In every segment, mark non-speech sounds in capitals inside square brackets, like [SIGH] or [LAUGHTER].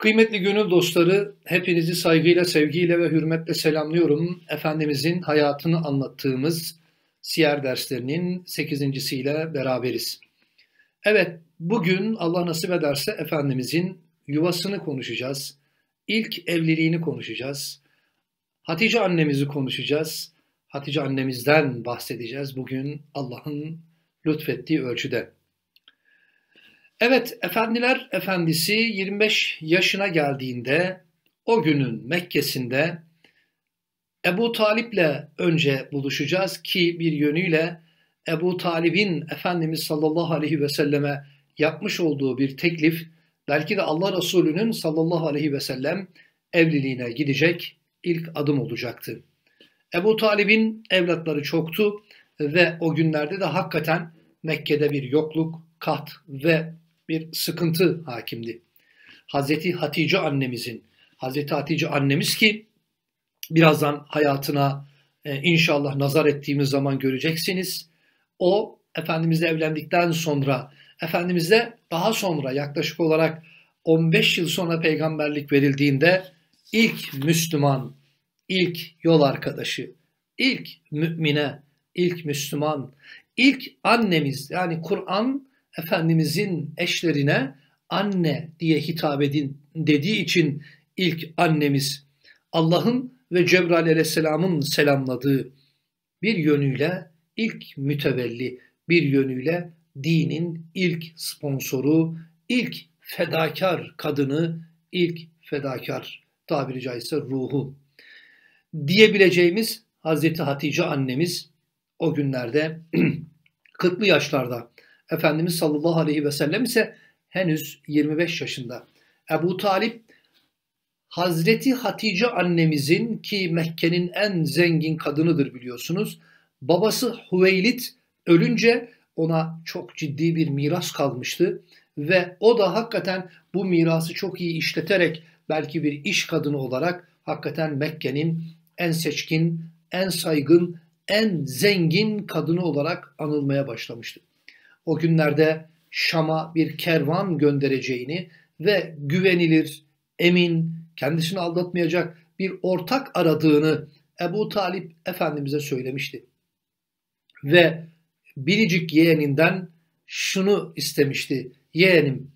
Kıymetli gönül dostları, hepinizi saygıyla, sevgiyle ve hürmetle selamlıyorum. Efendimizin hayatını anlattığımız siyer derslerinin sekizincisiyle beraberiz. Evet, bugün Allah nasip ederse Efendimizin yuvasını konuşacağız. İlk evliliğini konuşacağız. Hatice annemizi konuşacağız. Hatice annemizden bahsedeceğiz bugün Allah'ın lütfettiği ölçüde. Evet, Efendiler Efendisi 25 yaşına geldiğinde o günün Mekke'sinde Ebu Talip'le önce buluşacağız ki bir yönüyle Ebu Talib'in Efendimiz sallallahu aleyhi ve selleme yapmış olduğu bir teklif belki de Allah Resulü'nün sallallahu aleyhi ve sellem evliliğine gidecek ilk adım olacaktı. Ebu Talib'in evlatları çoktu ve o günlerde de hakikaten Mekke'de bir yokluk, kat ve bir sıkıntı hakimdi. Hazreti Hatice annemizin, Hazreti Hatice annemiz ki birazdan hayatına e, inşallah nazar ettiğimiz zaman göreceksiniz. O Efendimizle evlendikten sonra, Efendimizle daha sonra yaklaşık olarak 15 yıl sonra peygamberlik verildiğinde ilk Müslüman, ilk yol arkadaşı, ilk mümine, ilk Müslüman, ilk annemiz yani Kur'an Efendimizin eşlerine anne diye hitap edin dediği için ilk annemiz Allah'ın ve Cebrail aleyhisselamın selamladığı bir yönüyle ilk mütevelli, bir yönüyle dinin ilk sponsoru, ilk fedakar kadını, ilk fedakar tabiri caizse ruhu diyebileceğimiz Hazreti Hatice annemiz o günlerde [CLEARS THROAT] 40'lı yaşlarda Efendimiz sallallahu aleyhi ve sellem ise henüz 25 yaşında. Ebu Talip Hazreti Hatice annemizin ki Mekke'nin en zengin kadınıdır biliyorsunuz. Babası Hüveylid ölünce ona çok ciddi bir miras kalmıştı ve o da hakikaten bu mirası çok iyi işleterek belki bir iş kadını olarak hakikaten Mekke'nin en seçkin, en saygın, en zengin kadını olarak anılmaya başlamıştı o günlerde Şam'a bir kervan göndereceğini ve güvenilir, emin, kendisini aldatmayacak bir ortak aradığını Ebu Talip Efendimiz'e söylemişti. Ve biricik yeğeninden şunu istemişti. Yeğenim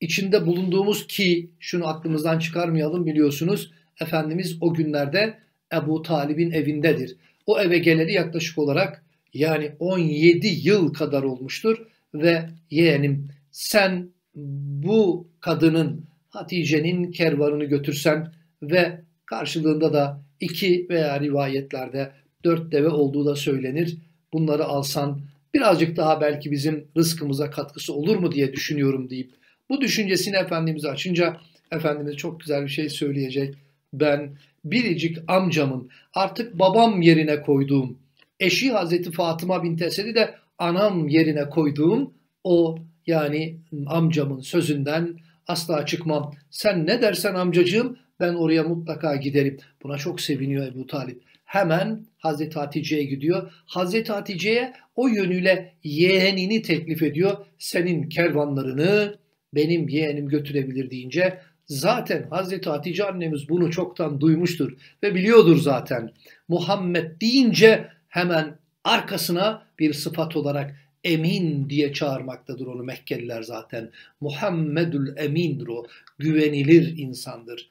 içinde bulunduğumuz ki şunu aklımızdan çıkarmayalım biliyorsunuz. Efendimiz o günlerde Ebu Talib'in evindedir. O eve geleli yaklaşık olarak yani 17 yıl kadar olmuştur ve yeğenim sen bu kadının Hatice'nin kervanını götürsen ve karşılığında da iki veya rivayetlerde dört deve olduğu da söylenir. Bunları alsan birazcık daha belki bizim rızkımıza katkısı olur mu diye düşünüyorum deyip bu düşüncesini Efendimiz'e açınca Efendimiz çok güzel bir şey söyleyecek. Ben biricik amcamın artık babam yerine koyduğum eşi Hazreti Fatıma bin Esed'i de anam yerine koyduğum o yani amcamın sözünden asla çıkmam. Sen ne dersen amcacığım ben oraya mutlaka giderim. Buna çok seviniyor Ebu Talip. Hemen Hazreti Hatice'ye gidiyor. Hazreti Hatice'ye o yönüyle yeğenini teklif ediyor. Senin kervanlarını benim yeğenim götürebilir deyince zaten Hazreti Hatice annemiz bunu çoktan duymuştur ve biliyordur zaten. Muhammed deyince hemen arkasına bir sıfat olarak emin diye çağırmaktadır onu Mekkeliler zaten. Muhammedül emindir o. Güvenilir insandır.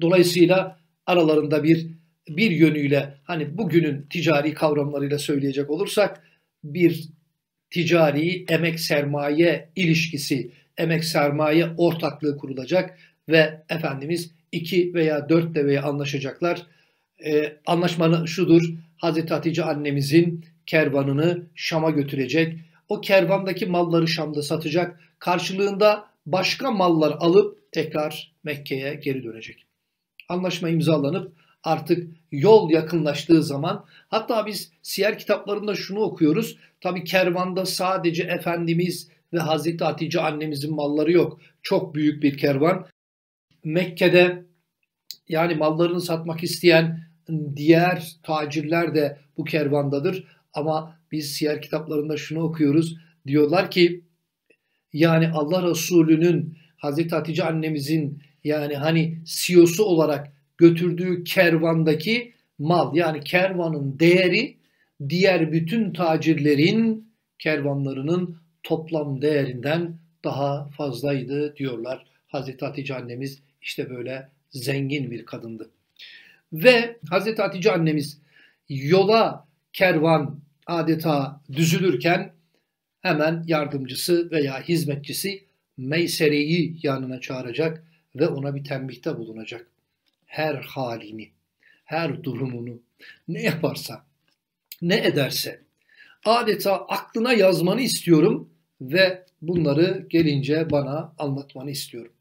Dolayısıyla aralarında bir bir yönüyle hani bugünün ticari kavramlarıyla söyleyecek olursak bir ticari emek sermaye ilişkisi, emek sermaye ortaklığı kurulacak ve Efendimiz iki veya dört deveye anlaşacaklar. Ee, anlaşmanın şudur, Hazreti Hatice annemizin kervanını Şam'a götürecek. O kervandaki malları Şam'da satacak. Karşılığında başka mallar alıp tekrar Mekke'ye geri dönecek. Anlaşma imzalanıp artık yol yakınlaştığı zaman hatta biz siyer kitaplarında şunu okuyoruz. Tabi kervanda sadece Efendimiz ve Hazreti Hatice annemizin malları yok. Çok büyük bir kervan. Mekke'de yani mallarını satmak isteyen diğer tacirler de bu kervandadır. Ama biz siyer kitaplarında şunu okuyoruz. Diyorlar ki yani Allah Resulü'nün Hazreti Hatice annemizin yani hani CEO'su olarak götürdüğü kervandaki mal yani kervanın değeri diğer bütün tacirlerin kervanlarının toplam değerinden daha fazlaydı diyorlar. Hazreti Hatice annemiz işte böyle zengin bir kadındı. Ve Hazreti Hatice annemiz yola kervan adeta düzülürken hemen yardımcısı veya hizmetçisi Meysere'yi yanına çağıracak ve ona bir tembihte bulunacak. Her halini, her durumunu, ne yaparsa, ne ederse adeta aklına yazmanı istiyorum ve bunları gelince bana anlatmanı istiyorum.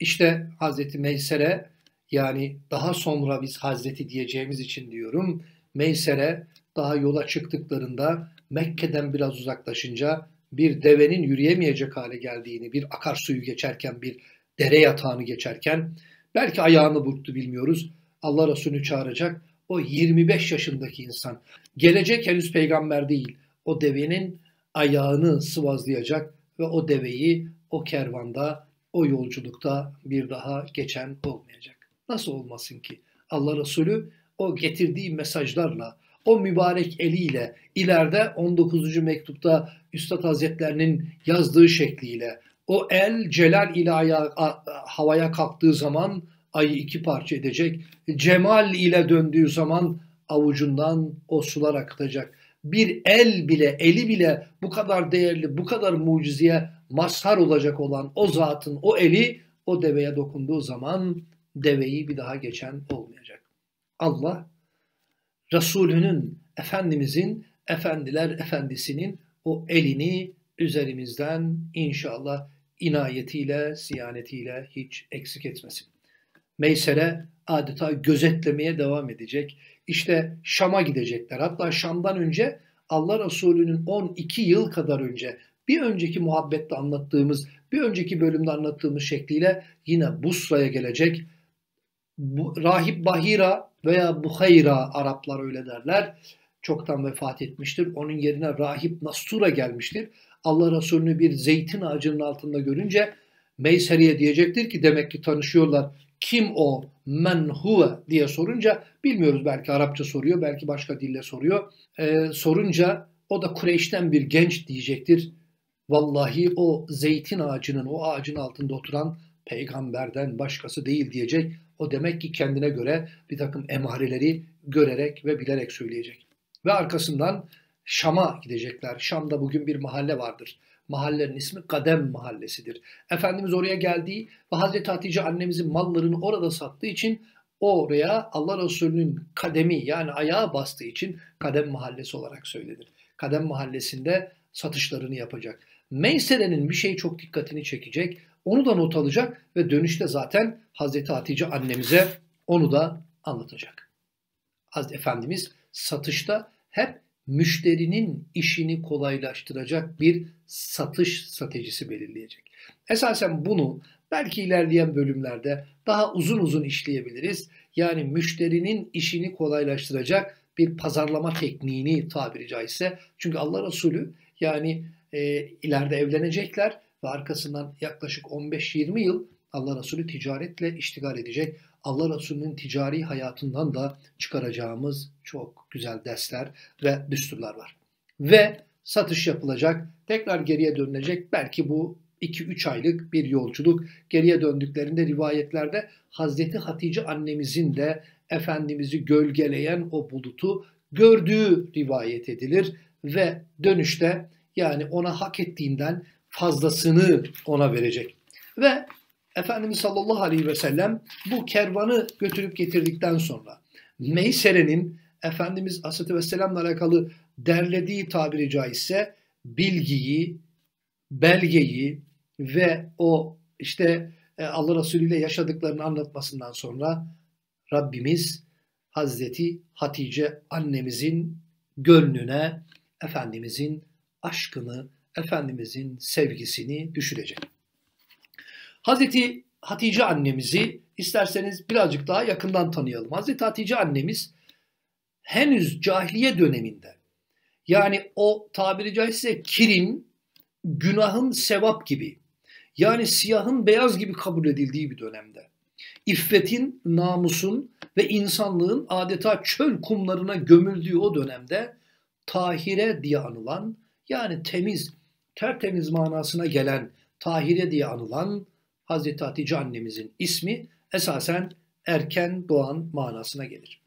İşte Hazreti Meysere yani daha sonra biz Hazreti diyeceğimiz için diyorum. Meysere daha yola çıktıklarında Mekke'den biraz uzaklaşınca bir devenin yürüyemeyecek hale geldiğini, bir akarsuyu geçerken, bir dere yatağını geçerken belki ayağını burktu bilmiyoruz. Allah Resulü çağıracak. O 25 yaşındaki insan. Gelecek henüz peygamber değil. O devenin ayağını sıvazlayacak ve o deveyi o kervanda, o yolculukta bir daha geçen olmayacak. Nasıl olmasın ki? Allah Resulü o getirdiği mesajlarla, o mübarek eliyle ileride 19. mektupta Üstad Hazretlerinin yazdığı şekliyle o el celal ile havaya kalktığı zaman ayı iki parça edecek. Cemal ile döndüğü zaman avucundan o sular akıtacak. Bir el bile, eli bile bu kadar değerli, bu kadar mucizeye mazhar olacak olan o zatın o eli o deveye dokunduğu zaman deveyi bir daha geçen olmayacak. Allah Resulünün, Efendimizin, Efendiler Efendisinin o elini üzerimizden inşallah inayetiyle, siyanetiyle hiç eksik etmesin. Meysere adeta gözetlemeye devam edecek. İşte Şam'a gidecekler. Hatta Şam'dan önce Allah Resulü'nün 12 yıl kadar önce bir önceki muhabbette anlattığımız, bir önceki bölümde anlattığımız şekliyle yine Busra'ya gelecek. Bu, Rahip Bahira veya Buhayra Araplar öyle derler. Çoktan vefat etmiştir. Onun yerine Rahip Nastura gelmiştir. Allah Resulü'nü bir zeytin ağacının altında görünce Meyseri'ye diyecektir ki demek ki tanışıyorlar. Kim o? Men huve diye sorunca bilmiyoruz belki Arapça soruyor belki başka dille soruyor. Ee, sorunca o da Kureyş'ten bir genç diyecektir. Vallahi o zeytin ağacının o ağacın altında oturan peygamberden başkası değil diyecek. O demek ki kendine göre bir takım emareleri görerek ve bilerek söyleyecek. Ve arkasından Şam'a gidecekler. Şam'da bugün bir mahalle vardır. Mahallenin ismi Kadem Mahallesi'dir. Efendimiz oraya geldiği ve Hazreti Hatice annemizin mallarını orada sattığı için oraya Allah Resulü'nün kademi yani ayağa bastığı için Kadem Mahallesi olarak söylenir. Kadem Mahallesi'nde satışlarını yapacak. Meysere'nin bir şey çok dikkatini çekecek. Onu da not alacak ve dönüşte zaten Hazreti Hatice annemize onu da anlatacak. Hazreti Efendimiz satışta hep müşterinin işini kolaylaştıracak bir satış stratejisi belirleyecek. Esasen bunu belki ilerleyen bölümlerde daha uzun uzun işleyebiliriz. Yani müşterinin işini kolaylaştıracak bir pazarlama tekniğini tabiri caizse. Çünkü Allah Resulü yani e, ileride evlenecekler ve arkasından yaklaşık 15-20 yıl Allah Resulü ticaretle iştigal edecek. Allah Resulü'nün ticari hayatından da çıkaracağımız çok güzel dersler ve düsturlar var. Ve satış yapılacak, tekrar geriye dönülecek. Belki bu 2-3 aylık bir yolculuk. Geriye döndüklerinde rivayetlerde Hazreti Hatice annemizin de Efendimiz'i gölgeleyen o bulutu gördüğü rivayet edilir ve dönüşte yani ona hak ettiğinden fazlasını ona verecek. Ve Efendimiz sallallahu aleyhi ve sellem bu kervanı götürüp getirdikten sonra Meysere'nin Efendimiz Aleyhisselatü Vesselam'la alakalı derlediği tabiri caizse bilgiyi, belgeyi ve o işte e, Allah Resulü ile yaşadıklarını anlatmasından sonra Rabbimiz Hazreti Hatice annemizin gönlüne Efendimizin aşkını, Efendimizin sevgisini düşürecek. Hazreti Hatice annemizi isterseniz birazcık daha yakından tanıyalım. Hazreti Hatice annemiz henüz cahiliye döneminde yani o tabiri caizse kirin, günahın sevap gibi yani siyahın beyaz gibi kabul edildiği bir dönemde. İffetin, namusun ve insanlığın adeta çöl kumlarına gömüldüğü o dönemde Tahire diye anılan yani temiz, tertemiz manasına gelen Tahire diye anılan Hazreti Hatice annemizin ismi esasen erken doğan manasına gelir.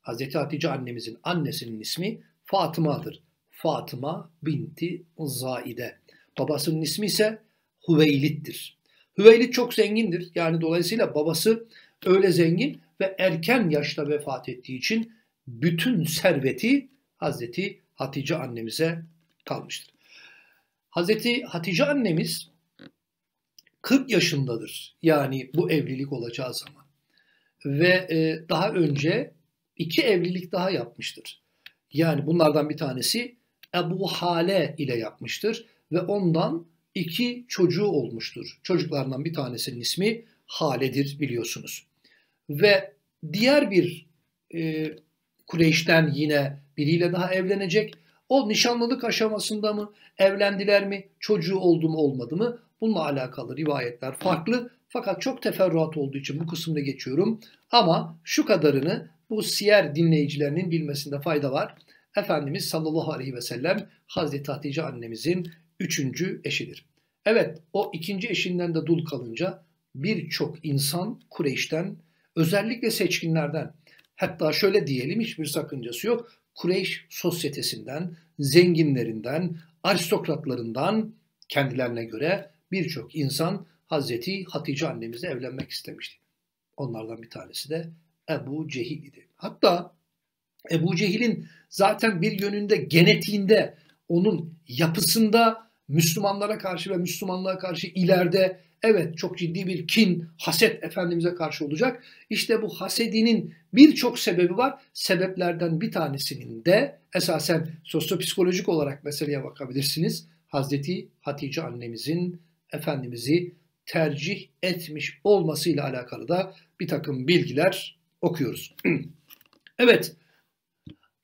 Hazreti Hatice annemizin annesinin ismi Fatıma'dır. Fatıma binti Zaide. Babasının ismi ise Hüveylit'tir. Hüveylit çok zengindir. Yani dolayısıyla babası öyle zengin ve erken yaşta vefat ettiği için bütün serveti Hazreti Hatice annemize kalmıştır. Hazreti Hatice annemiz 40 yaşındadır. Yani bu evlilik olacağı zaman. Ve e, daha önce iki evlilik daha yapmıştır. Yani bunlardan bir tanesi Ebu Hale ile yapmıştır ve ondan iki çocuğu olmuştur. Çocuklarından bir tanesinin ismi Hale'dir biliyorsunuz. Ve diğer bir e, Kureyş'ten yine biriyle daha evlenecek. O nişanlılık aşamasında mı, evlendiler mi, çocuğu oldu mu olmadı mı bununla alakalı rivayetler farklı. Fakat çok teferruat olduğu için bu kısımda geçiyorum. Ama şu kadarını bu siyer dinleyicilerinin bilmesinde fayda var. Efendimiz sallallahu aleyhi ve sellem Hazreti Hatice annemizin üçüncü eşidir. Evet o ikinci eşinden de dul kalınca birçok insan Kureyş'ten özellikle seçkinlerden hatta şöyle diyelim hiçbir sakıncası yok. Kureyş sosyetesinden, zenginlerinden, aristokratlarından kendilerine göre birçok insan Hazreti Hatice annemizle evlenmek istemişti. Onlardan bir tanesi de Ebu Cehil idi. Hatta Ebu Cehil'in zaten bir yönünde genetiğinde, onun yapısında Müslümanlara karşı ve Müslümanlığa karşı ileride evet çok ciddi bir kin, haset Efendimiz'e karşı olacak. İşte bu hasedinin birçok sebebi var. Sebeplerden bir tanesinin de esasen sosyopsikolojik olarak meseleye bakabilirsiniz. Hazreti Hatice annemizin Efendimiz'i tercih etmiş olmasıyla alakalı da bir takım bilgiler okuyoruz. [CLEARS THROAT] evet,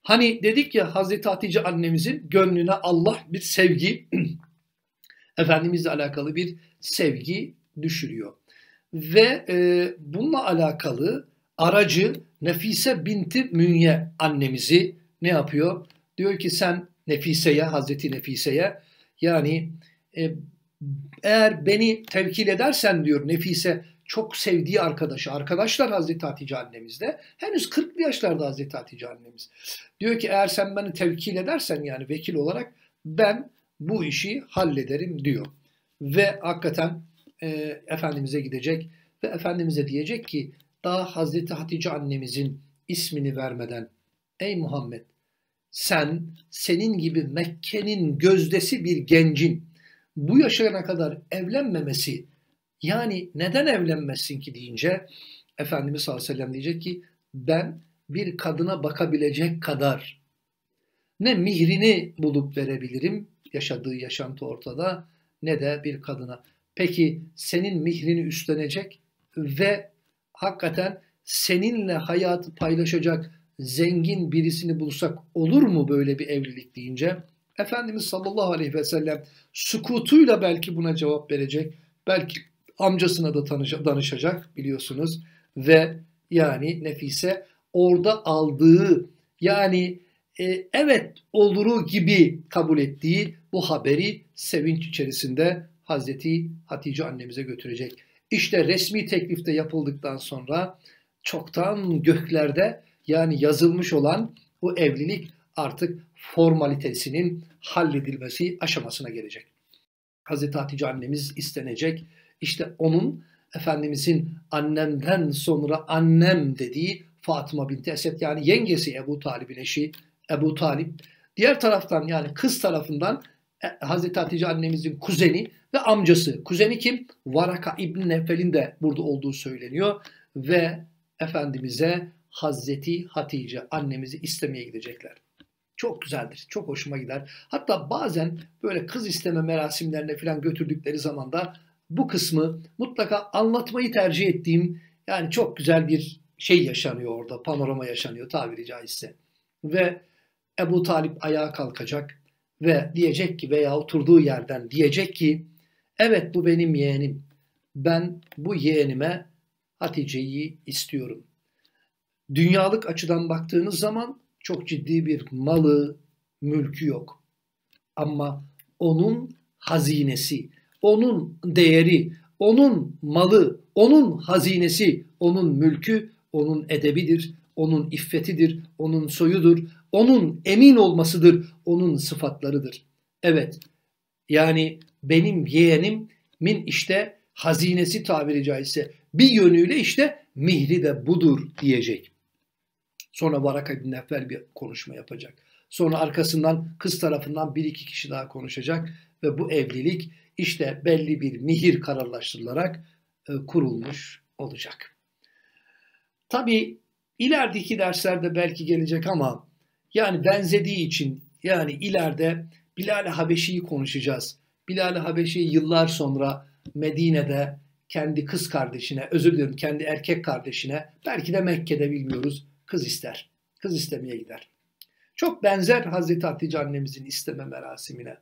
hani dedik ya Hazreti Hatice annemizin gönlüne Allah bir sevgi, [CLEARS THROAT] Efendimizle alakalı bir sevgi düşürüyor. Ve e, bununla alakalı aracı Nefise binti Münye annemizi ne yapıyor? Diyor ki sen Nefise'ye, Hazreti Nefise'ye yani e, eğer beni tevkil edersen diyor Nefise çok sevdiği arkadaşı. Arkadaşlar Hazreti Hatice annemizde. Henüz 40'lı yaşlarda Hazreti Hatice annemiz. Diyor ki eğer sen beni tevkil edersen yani vekil olarak ben bu işi hallederim diyor. Ve hakikaten e, Efendimiz'e gidecek ve Efendimiz'e diyecek ki daha Hazreti Hatice annemizin ismini vermeden ey Muhammed sen senin gibi Mekke'nin gözdesi bir gencin. Bu yaşına kadar evlenmemesi yani neden evlenmezsin ki? deyince Efendimiz sallallahu aleyhi ve sellem diyecek ki ben bir kadına bakabilecek kadar ne mihrini bulup verebilirim yaşadığı yaşantı ortada ne de bir kadına. Peki senin mihrini üstlenecek ve hakikaten seninle hayatı paylaşacak zengin birisini bulsak olur mu böyle bir evlilik deyince Efendimiz sallallahu aleyhi ve sellem sukutuyla belki buna cevap verecek. Belki amcasına da danışacak biliyorsunuz. Ve yani Nefise orada aldığı yani e, evet oluru gibi kabul ettiği bu haberi sevinç içerisinde Hazreti Hatice annemize götürecek. İşte resmi teklifte yapıldıktan sonra çoktan göklerde yani yazılmış olan bu evlilik artık formalitesinin halledilmesi aşamasına gelecek. Hazreti Hatice annemiz istenecek. İşte onun Efendimizin annemden sonra annem dediği Fatıma binti Esed yani yengesi Ebu Talib'in eşi Ebu Talip. Diğer taraftan yani kız tarafından e, Hazreti Hatice annemizin kuzeni ve amcası. Kuzeni kim? Varaka İbn Nefel'in de burada olduğu söyleniyor. Ve Efendimiz'e Hazreti Hatice annemizi istemeye gidecekler. Çok güzeldir. Çok hoşuma gider. Hatta bazen böyle kız isteme merasimlerine falan götürdükleri zaman da bu kısmı mutlaka anlatmayı tercih ettiğim yani çok güzel bir şey yaşanıyor orada. Panorama yaşanıyor tabiri caizse. Ve Ebu Talip ayağa kalkacak ve diyecek ki veya oturduğu yerden diyecek ki evet bu benim yeğenim. Ben bu yeğenime Hatice'yi istiyorum. Dünyalık açıdan baktığınız zaman çok ciddi bir malı, mülkü yok. Ama onun hazinesi, onun değeri, onun malı, onun hazinesi, onun mülkü, onun edebidir, onun iffetidir, onun soyudur, onun emin olmasıdır, onun sıfatlarıdır. Evet, yani benim yeğenim min işte hazinesi tabiri caizse bir yönüyle işte mihri de budur diyecek. Sonra Varaka bin Nefel bir konuşma yapacak. Sonra arkasından kız tarafından bir iki kişi daha konuşacak ve bu evlilik işte belli bir mihir kararlaştırılarak e, kurulmuş olacak. Tabi ilerideki derslerde belki gelecek ama yani benzediği için yani ileride Bilal-i Habeşi'yi konuşacağız. Bilal-i Habeşi yıllar sonra Medine'de kendi kız kardeşine, özür dilerim kendi erkek kardeşine, belki de Mekke'de bilmiyoruz, kız ister. Kız istemeye gider. Çok benzer Hazreti Hatice annemizin isteme merasimine.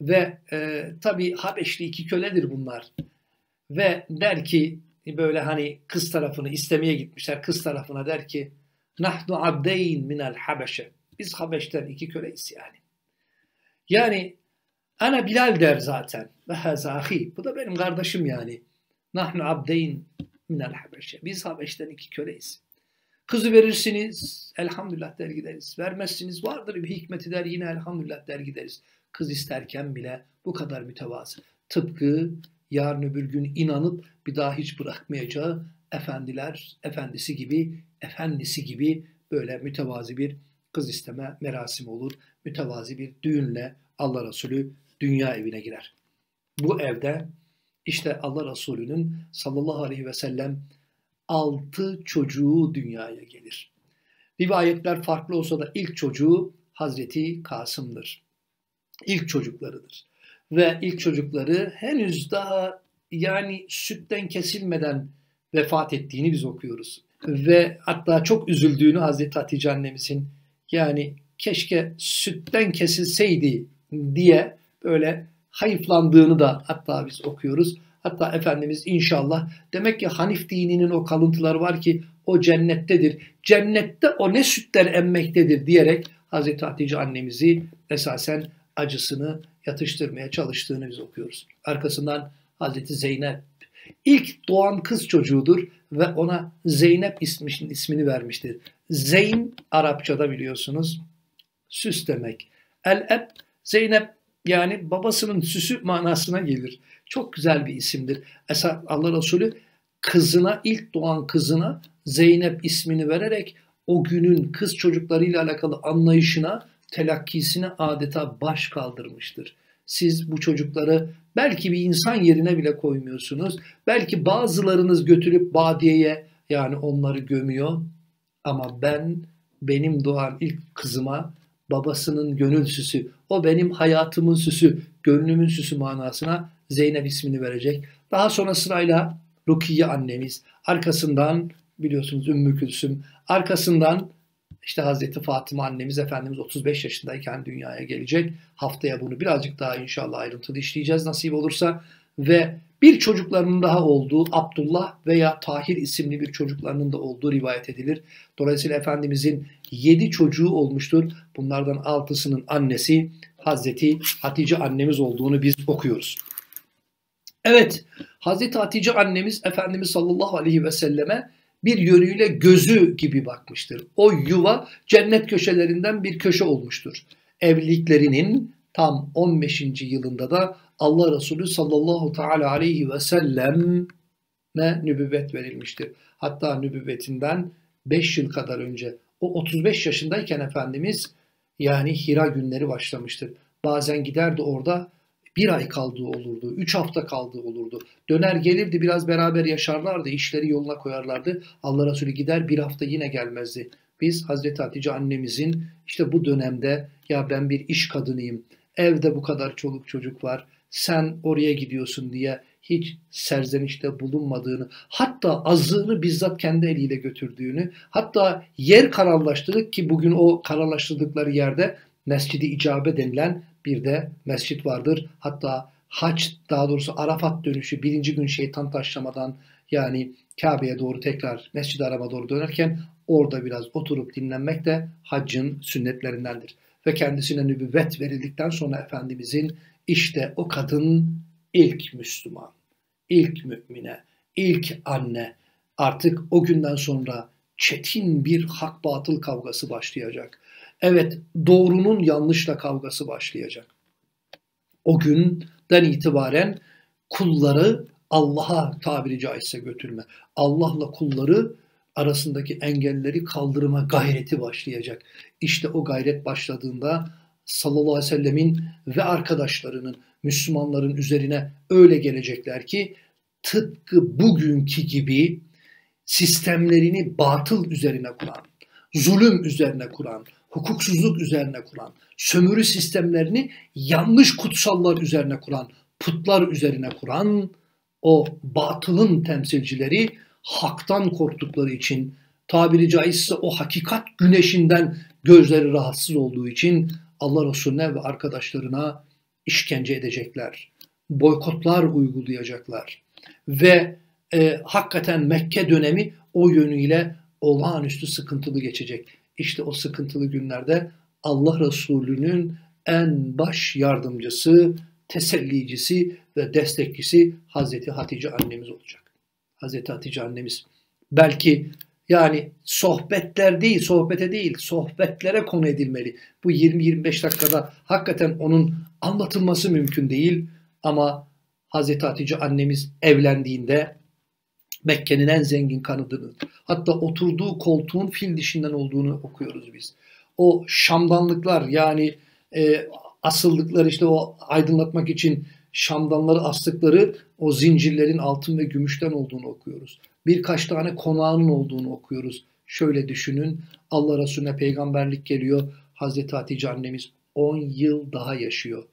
Ve e, tabi Habeşli iki köledir bunlar. Ve der ki böyle hani kız tarafını istemeye gitmişler. Kız tarafına der ki Nahnu abdeyn minel Habeşe. Biz Habeş'ten iki köleyiz yani. Yani ana Bilal der zaten. Ve hazahi. Bu da benim kardeşim yani. Nahnu abdeyn minel Habeşe. Biz Habeş'ten iki köleyiz. Kızı verirsiniz, elhamdülillah der gideriz. Vermezsiniz, vardır bir hikmeti der, yine elhamdülillah der gideriz. Kız isterken bile bu kadar mütevazı. Tıpkı yarın öbür gün inanıp bir daha hiç bırakmayacağı efendiler, efendisi gibi, efendisi gibi böyle mütevazi bir kız isteme merasimi olur. Mütevazi bir düğünle Allah Resulü dünya evine girer. Bu evde işte Allah Resulü'nün sallallahu aleyhi ve sellem altı çocuğu dünyaya gelir. Rivayetler farklı olsa da ilk çocuğu Hazreti Kasım'dır. İlk çocuklarıdır. Ve ilk çocukları henüz daha yani sütten kesilmeden vefat ettiğini biz okuyoruz. Ve hatta çok üzüldüğünü Hazreti Hatice annemizin yani keşke sütten kesilseydi diye böyle hayıflandığını da hatta biz okuyoruz. Hatta Efendimiz inşallah demek ki Hanif dininin o kalıntıları var ki o cennettedir. Cennette o ne sütler emmektedir diyerek Hazreti Hatice annemizi esasen acısını yatıştırmaya çalıştığını biz okuyoruz. Arkasından Hazreti Zeynep ilk doğan kız çocuğudur ve ona Zeynep isminin ismini vermiştir. Zeyn Arapçada biliyorsunuz süs demek. El-eb Zeynep yani babasının süsü manasına gelir. Çok güzel bir isimdir. Esas Allah Resulü kızına, ilk doğan kızına Zeynep ismini vererek o günün kız çocuklarıyla alakalı anlayışına, telakkisine adeta baş kaldırmıştır. Siz bu çocukları belki bir insan yerine bile koymuyorsunuz. Belki bazılarınız götürüp badiyeye yani onları gömüyor. Ama ben benim doğan ilk kızıma babasının gönül süsü, o benim hayatımın süsü, gönlümün süsü manasına Zeynep ismini verecek. Daha sonra sırayla Rukiye annemiz, arkasından biliyorsunuz Ümmü Külsüm, arkasından işte Hazreti Fatıma annemiz Efendimiz 35 yaşındayken dünyaya gelecek. Haftaya bunu birazcık daha inşallah ayrıntılı işleyeceğiz nasip olursa. Ve bir çocuklarının daha olduğu Abdullah veya Tahir isimli bir çocuklarının da olduğu rivayet edilir. Dolayısıyla Efendimizin yedi çocuğu olmuştur. Bunlardan altısının annesi Hazreti Hatice annemiz olduğunu biz okuyoruz. Evet, Hazreti Hatice annemiz Efendimiz sallallahu aleyhi ve selleme bir yönüyle gözü gibi bakmıştır. O yuva cennet köşelerinden bir köşe olmuştur. Evliliklerinin tam 15. yılında da Allah Resulü sallallahu teala aleyhi ve sellem ne nübüvvet verilmiştir. Hatta nübüvvetinden 5 yıl kadar önce o 35 yaşındayken Efendimiz yani Hira günleri başlamıştır. Bazen giderdi orada bir ay kaldığı olurdu, üç hafta kaldığı olurdu. Döner gelirdi biraz beraber yaşarlardı, işleri yoluna koyarlardı. Allah Resulü gider bir hafta yine gelmezdi. Biz Hazreti Hatice annemizin işte bu dönemde ya ben bir iş kadınıyım, evde bu kadar çoluk çocuk var, sen oraya gidiyorsun diye hiç serzenişte bulunmadığını, hatta azığını bizzat kendi eliyle götürdüğünü, hatta yer kararlaştırdık ki bugün o kararlaştırdıkları yerde Mescidi İcabe denilen bir de mescit vardır. Hatta haç daha doğrusu Arafat dönüşü birinci gün şeytan taşlamadan yani Kabe'ye doğru tekrar Mescid-i Haram'a doğru dönerken orada biraz oturup dinlenmek de haccın sünnetlerindendir. Ve kendisine nübüvvet verildikten sonra Efendimizin işte o kadın ilk Müslüman, ilk mümine, ilk anne. Artık o günden sonra çetin bir hak batıl kavgası başlayacak. Evet doğrunun yanlışla kavgası başlayacak. O günden itibaren kulları Allah'a tabiri caizse götürme. Allah'la kulları arasındaki engelleri kaldırma gayreti başlayacak. İşte o gayret başladığında sallallahu aleyhi ve sellemin ve arkadaşlarının Müslümanların üzerine öyle gelecekler ki tıpkı bugünkü gibi sistemlerini batıl üzerine kuran, zulüm üzerine kuran, hukuksuzluk üzerine kuran, sömürü sistemlerini yanlış kutsallar üzerine kuran, putlar üzerine kuran o batılın temsilcileri haktan korktukları için tabiri caizse o hakikat güneşinden gözleri rahatsız olduğu için Allah Resulüne ve arkadaşlarına işkence edecekler. Boykotlar uygulayacaklar. Ve e, hakikaten Mekke dönemi o yönüyle olağanüstü sıkıntılı geçecek. İşte o sıkıntılı günlerde Allah Resulü'nün en baş yardımcısı, tesellicisi ve destekçisi Hazreti Hatice annemiz olacak. Hazreti Hatice annemiz belki yani sohbetler değil, sohbete değil, sohbetlere konu edilmeli. Bu 20-25 dakikada hakikaten onun anlatılması mümkün değil. Ama Hazreti Hatice annemiz evlendiğinde Mekke'nin en zengin kanadını, hatta oturduğu koltuğun fil dişinden olduğunu okuyoruz biz. O şamdanlıklar yani e, asıldıkları işte o aydınlatmak için şamdanları astıkları o zincirlerin altın ve gümüşten olduğunu okuyoruz. Birkaç tane konağının olduğunu okuyoruz. Şöyle düşünün Allah Resulüne peygamberlik geliyor. Hazreti Hatice annemiz 10 yıl daha yaşıyor.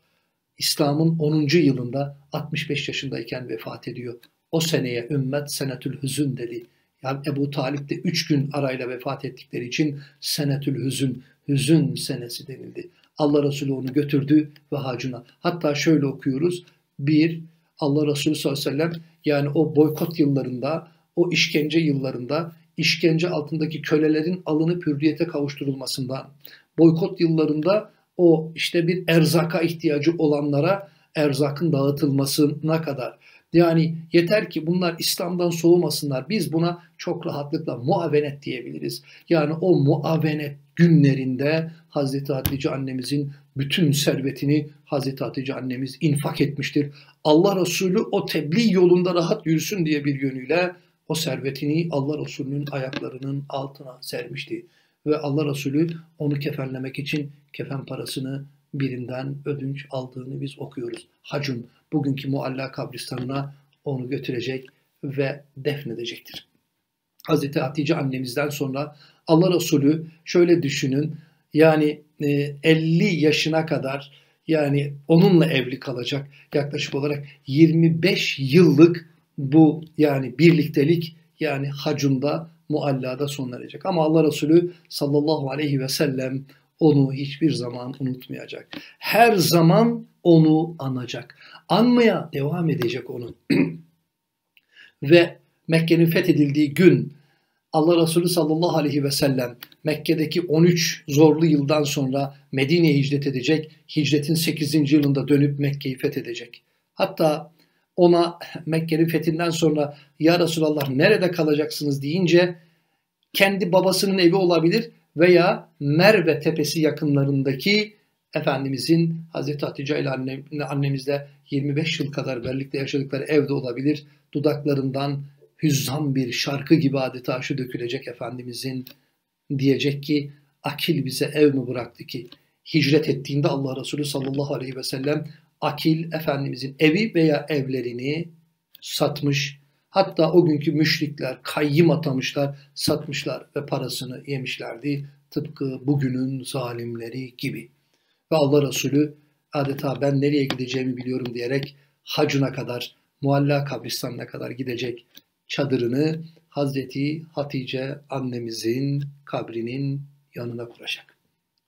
İslam'ın 10. yılında 65 yaşındayken vefat ediyor. O seneye ümmet senetül hüzün dedi. Yani Ebu Talip de 3 gün arayla vefat ettikleri için senetül hüzün, hüzün senesi denildi. Allah Resulü onu götürdü ve hacına. Hatta şöyle okuyoruz. Bir, Allah Resulü sallallahu aleyhi ve sellem yani o boykot yıllarında, o işkence yıllarında işkence altındaki kölelerin alınıp hürriyete kavuşturulmasından, boykot yıllarında o işte bir erzaka ihtiyacı olanlara erzakın dağıtılmasına kadar. Yani yeter ki bunlar İslam'dan soğumasınlar. Biz buna çok rahatlıkla muavenet diyebiliriz. Yani o muavenet günlerinde Hazreti Hatice annemizin bütün servetini Hazreti Hatice annemiz infak etmiştir. Allah Resulü o tebliğ yolunda rahat yürüsün diye bir yönüyle o servetini Allah Resulü'nün ayaklarının altına sermişti. Ve Allah Resulü onu kefenlemek için kefen parasını birinden ödünç aldığını biz okuyoruz. Hacun bugünkü mualla kabristanına onu götürecek ve defnedecektir. Hazreti Hatice annemizden sonra Allah Resulü şöyle düşünün yani 50 e, yaşına kadar yani onunla evli kalacak yaklaşık olarak 25 yıllık bu yani birliktelik yani hacunda muallada sona erecek. Ama Allah Resulü sallallahu aleyhi ve sellem onu hiçbir zaman unutmayacak. Her zaman onu anacak. Anmaya devam edecek onu. [CLEARS THROAT] ve Mekke'nin fethedildiği gün Allah Resulü sallallahu aleyhi ve sellem Mekke'deki 13 zorlu yıldan sonra Medine'ye hicret edecek. Hicretin 8. yılında dönüp Mekke'yi fethedecek. Hatta ona [CLEARS THROAT] Mekke'nin fethinden sonra ya Resulallah nerede kalacaksınız deyince kendi babasının evi olabilir veya Merve tepesi yakınlarındaki Efendimizin Hazreti Hatice ile annem, annemizle 25 yıl kadar birlikte yaşadıkları evde olabilir. Dudaklarından hüzzam bir şarkı gibi adeta şu dökülecek Efendimizin diyecek ki akil bize ev mi bıraktı ki hicret ettiğinde Allah Resulü sallallahu aleyhi ve sellem akil Efendimizin evi veya evlerini satmış. Hatta o günkü müşrikler kayyım atamışlar, satmışlar ve parasını yemişlerdi. Tıpkı bugünün zalimleri gibi. Ve Allah Resulü adeta ben nereye gideceğimi biliyorum diyerek hacına kadar, mualla kabristanına kadar gidecek çadırını Hazreti Hatice annemizin kabrinin yanına kuracak.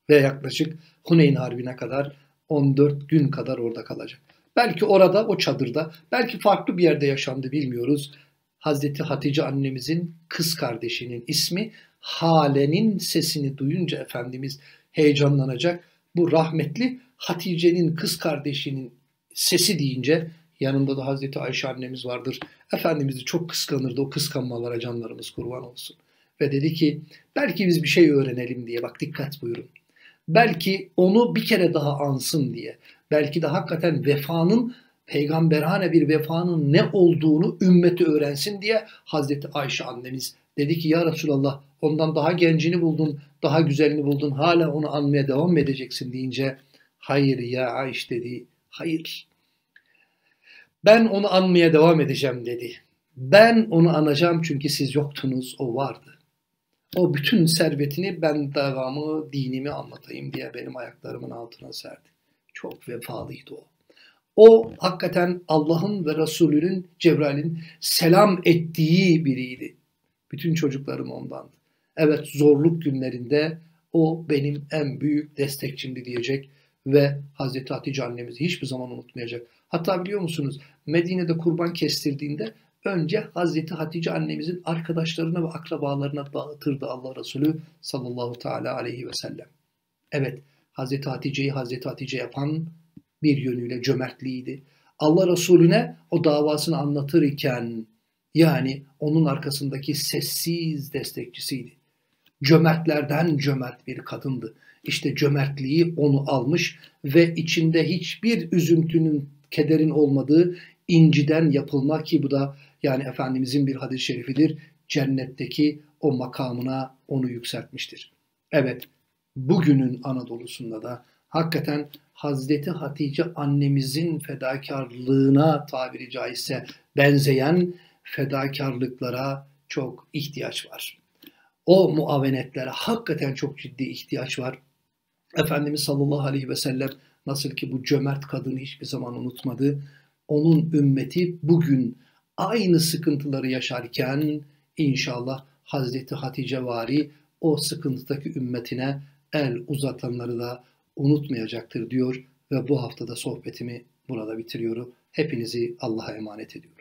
Ve yaklaşık Huneyn Harbi'ne kadar 14 gün kadar orada kalacak. Belki orada o çadırda, belki farklı bir yerde yaşandı bilmiyoruz. Hazreti Hatice annemizin kız kardeşinin ismi Hale'nin sesini duyunca Efendimiz heyecanlanacak. Bu rahmetli Hatice'nin kız kardeşinin sesi deyince yanında da Hazreti Ayşe annemiz vardır. Efendimiz'i çok kıskanırdı. O kıskanmalara canlarımız kurban olsun. Ve dedi ki belki biz bir şey öğrenelim diye. Bak dikkat buyurun. Belki onu bir kere daha ansın diye. Belki de hakikaten vefanın peygamberhane bir vefanın ne olduğunu ümmeti öğrensin diye Hazreti Ayşe annemiz dedi ki ya Resulallah ondan daha gencini buldun, daha güzelini buldun, hala onu anmaya devam mı edeceksin deyince hayır ya Ayşe dedi, hayır. Ben onu anmaya devam edeceğim dedi. Ben onu anacağım çünkü siz yoktunuz, o vardı. O bütün servetini ben devamı, dinimi anlatayım diye benim ayaklarımın altına serdi. Çok vefalıydı o. O hakikaten Allah'ın ve Resulünün, Cebrail'in selam ettiği biriydi. Bütün çocuklarım ondandı. Evet zorluk günlerinde o benim en büyük destekçimdi diyecek ve Hazreti Hatice annemizi hiçbir zaman unutmayacak. Hatta biliyor musunuz Medine'de kurban kestirdiğinde önce Hazreti Hatice annemizin arkadaşlarına ve akrabalarına dağıtırdı Allah Resulü sallallahu teala aleyhi ve sellem. Evet Hazreti Hatice'yi Hazreti Hatice yapan bir yönüyle cömertliğiydi. Allah Resulüne o davasını anlatır iken yani onun arkasındaki sessiz destekçisiydi. Cömertlerden cömert bir kadındı. İşte cömertliği onu almış ve içinde hiçbir üzüntünün, kederin olmadığı inciden yapılma ki bu da yani Efendimizin bir hadis-i şerifidir. Cennetteki o makamına onu yükseltmiştir. Evet, bugünün Anadolu'sunda da hakikaten Hazreti Hatice annemizin fedakarlığına tabiri caizse benzeyen fedakarlıklara çok ihtiyaç var. O muavenetlere hakikaten çok ciddi ihtiyaç var. Efendimiz sallallahu aleyhi ve sellem nasıl ki bu cömert kadını hiçbir zaman unutmadı. Onun ümmeti bugün aynı sıkıntıları yaşarken inşallah Hazreti Hatice vari o sıkıntıdaki ümmetine el uzatanları da unutmayacaktır diyor ve bu haftada sohbetimi burada bitiriyorum. Hepinizi Allah'a emanet ediyorum.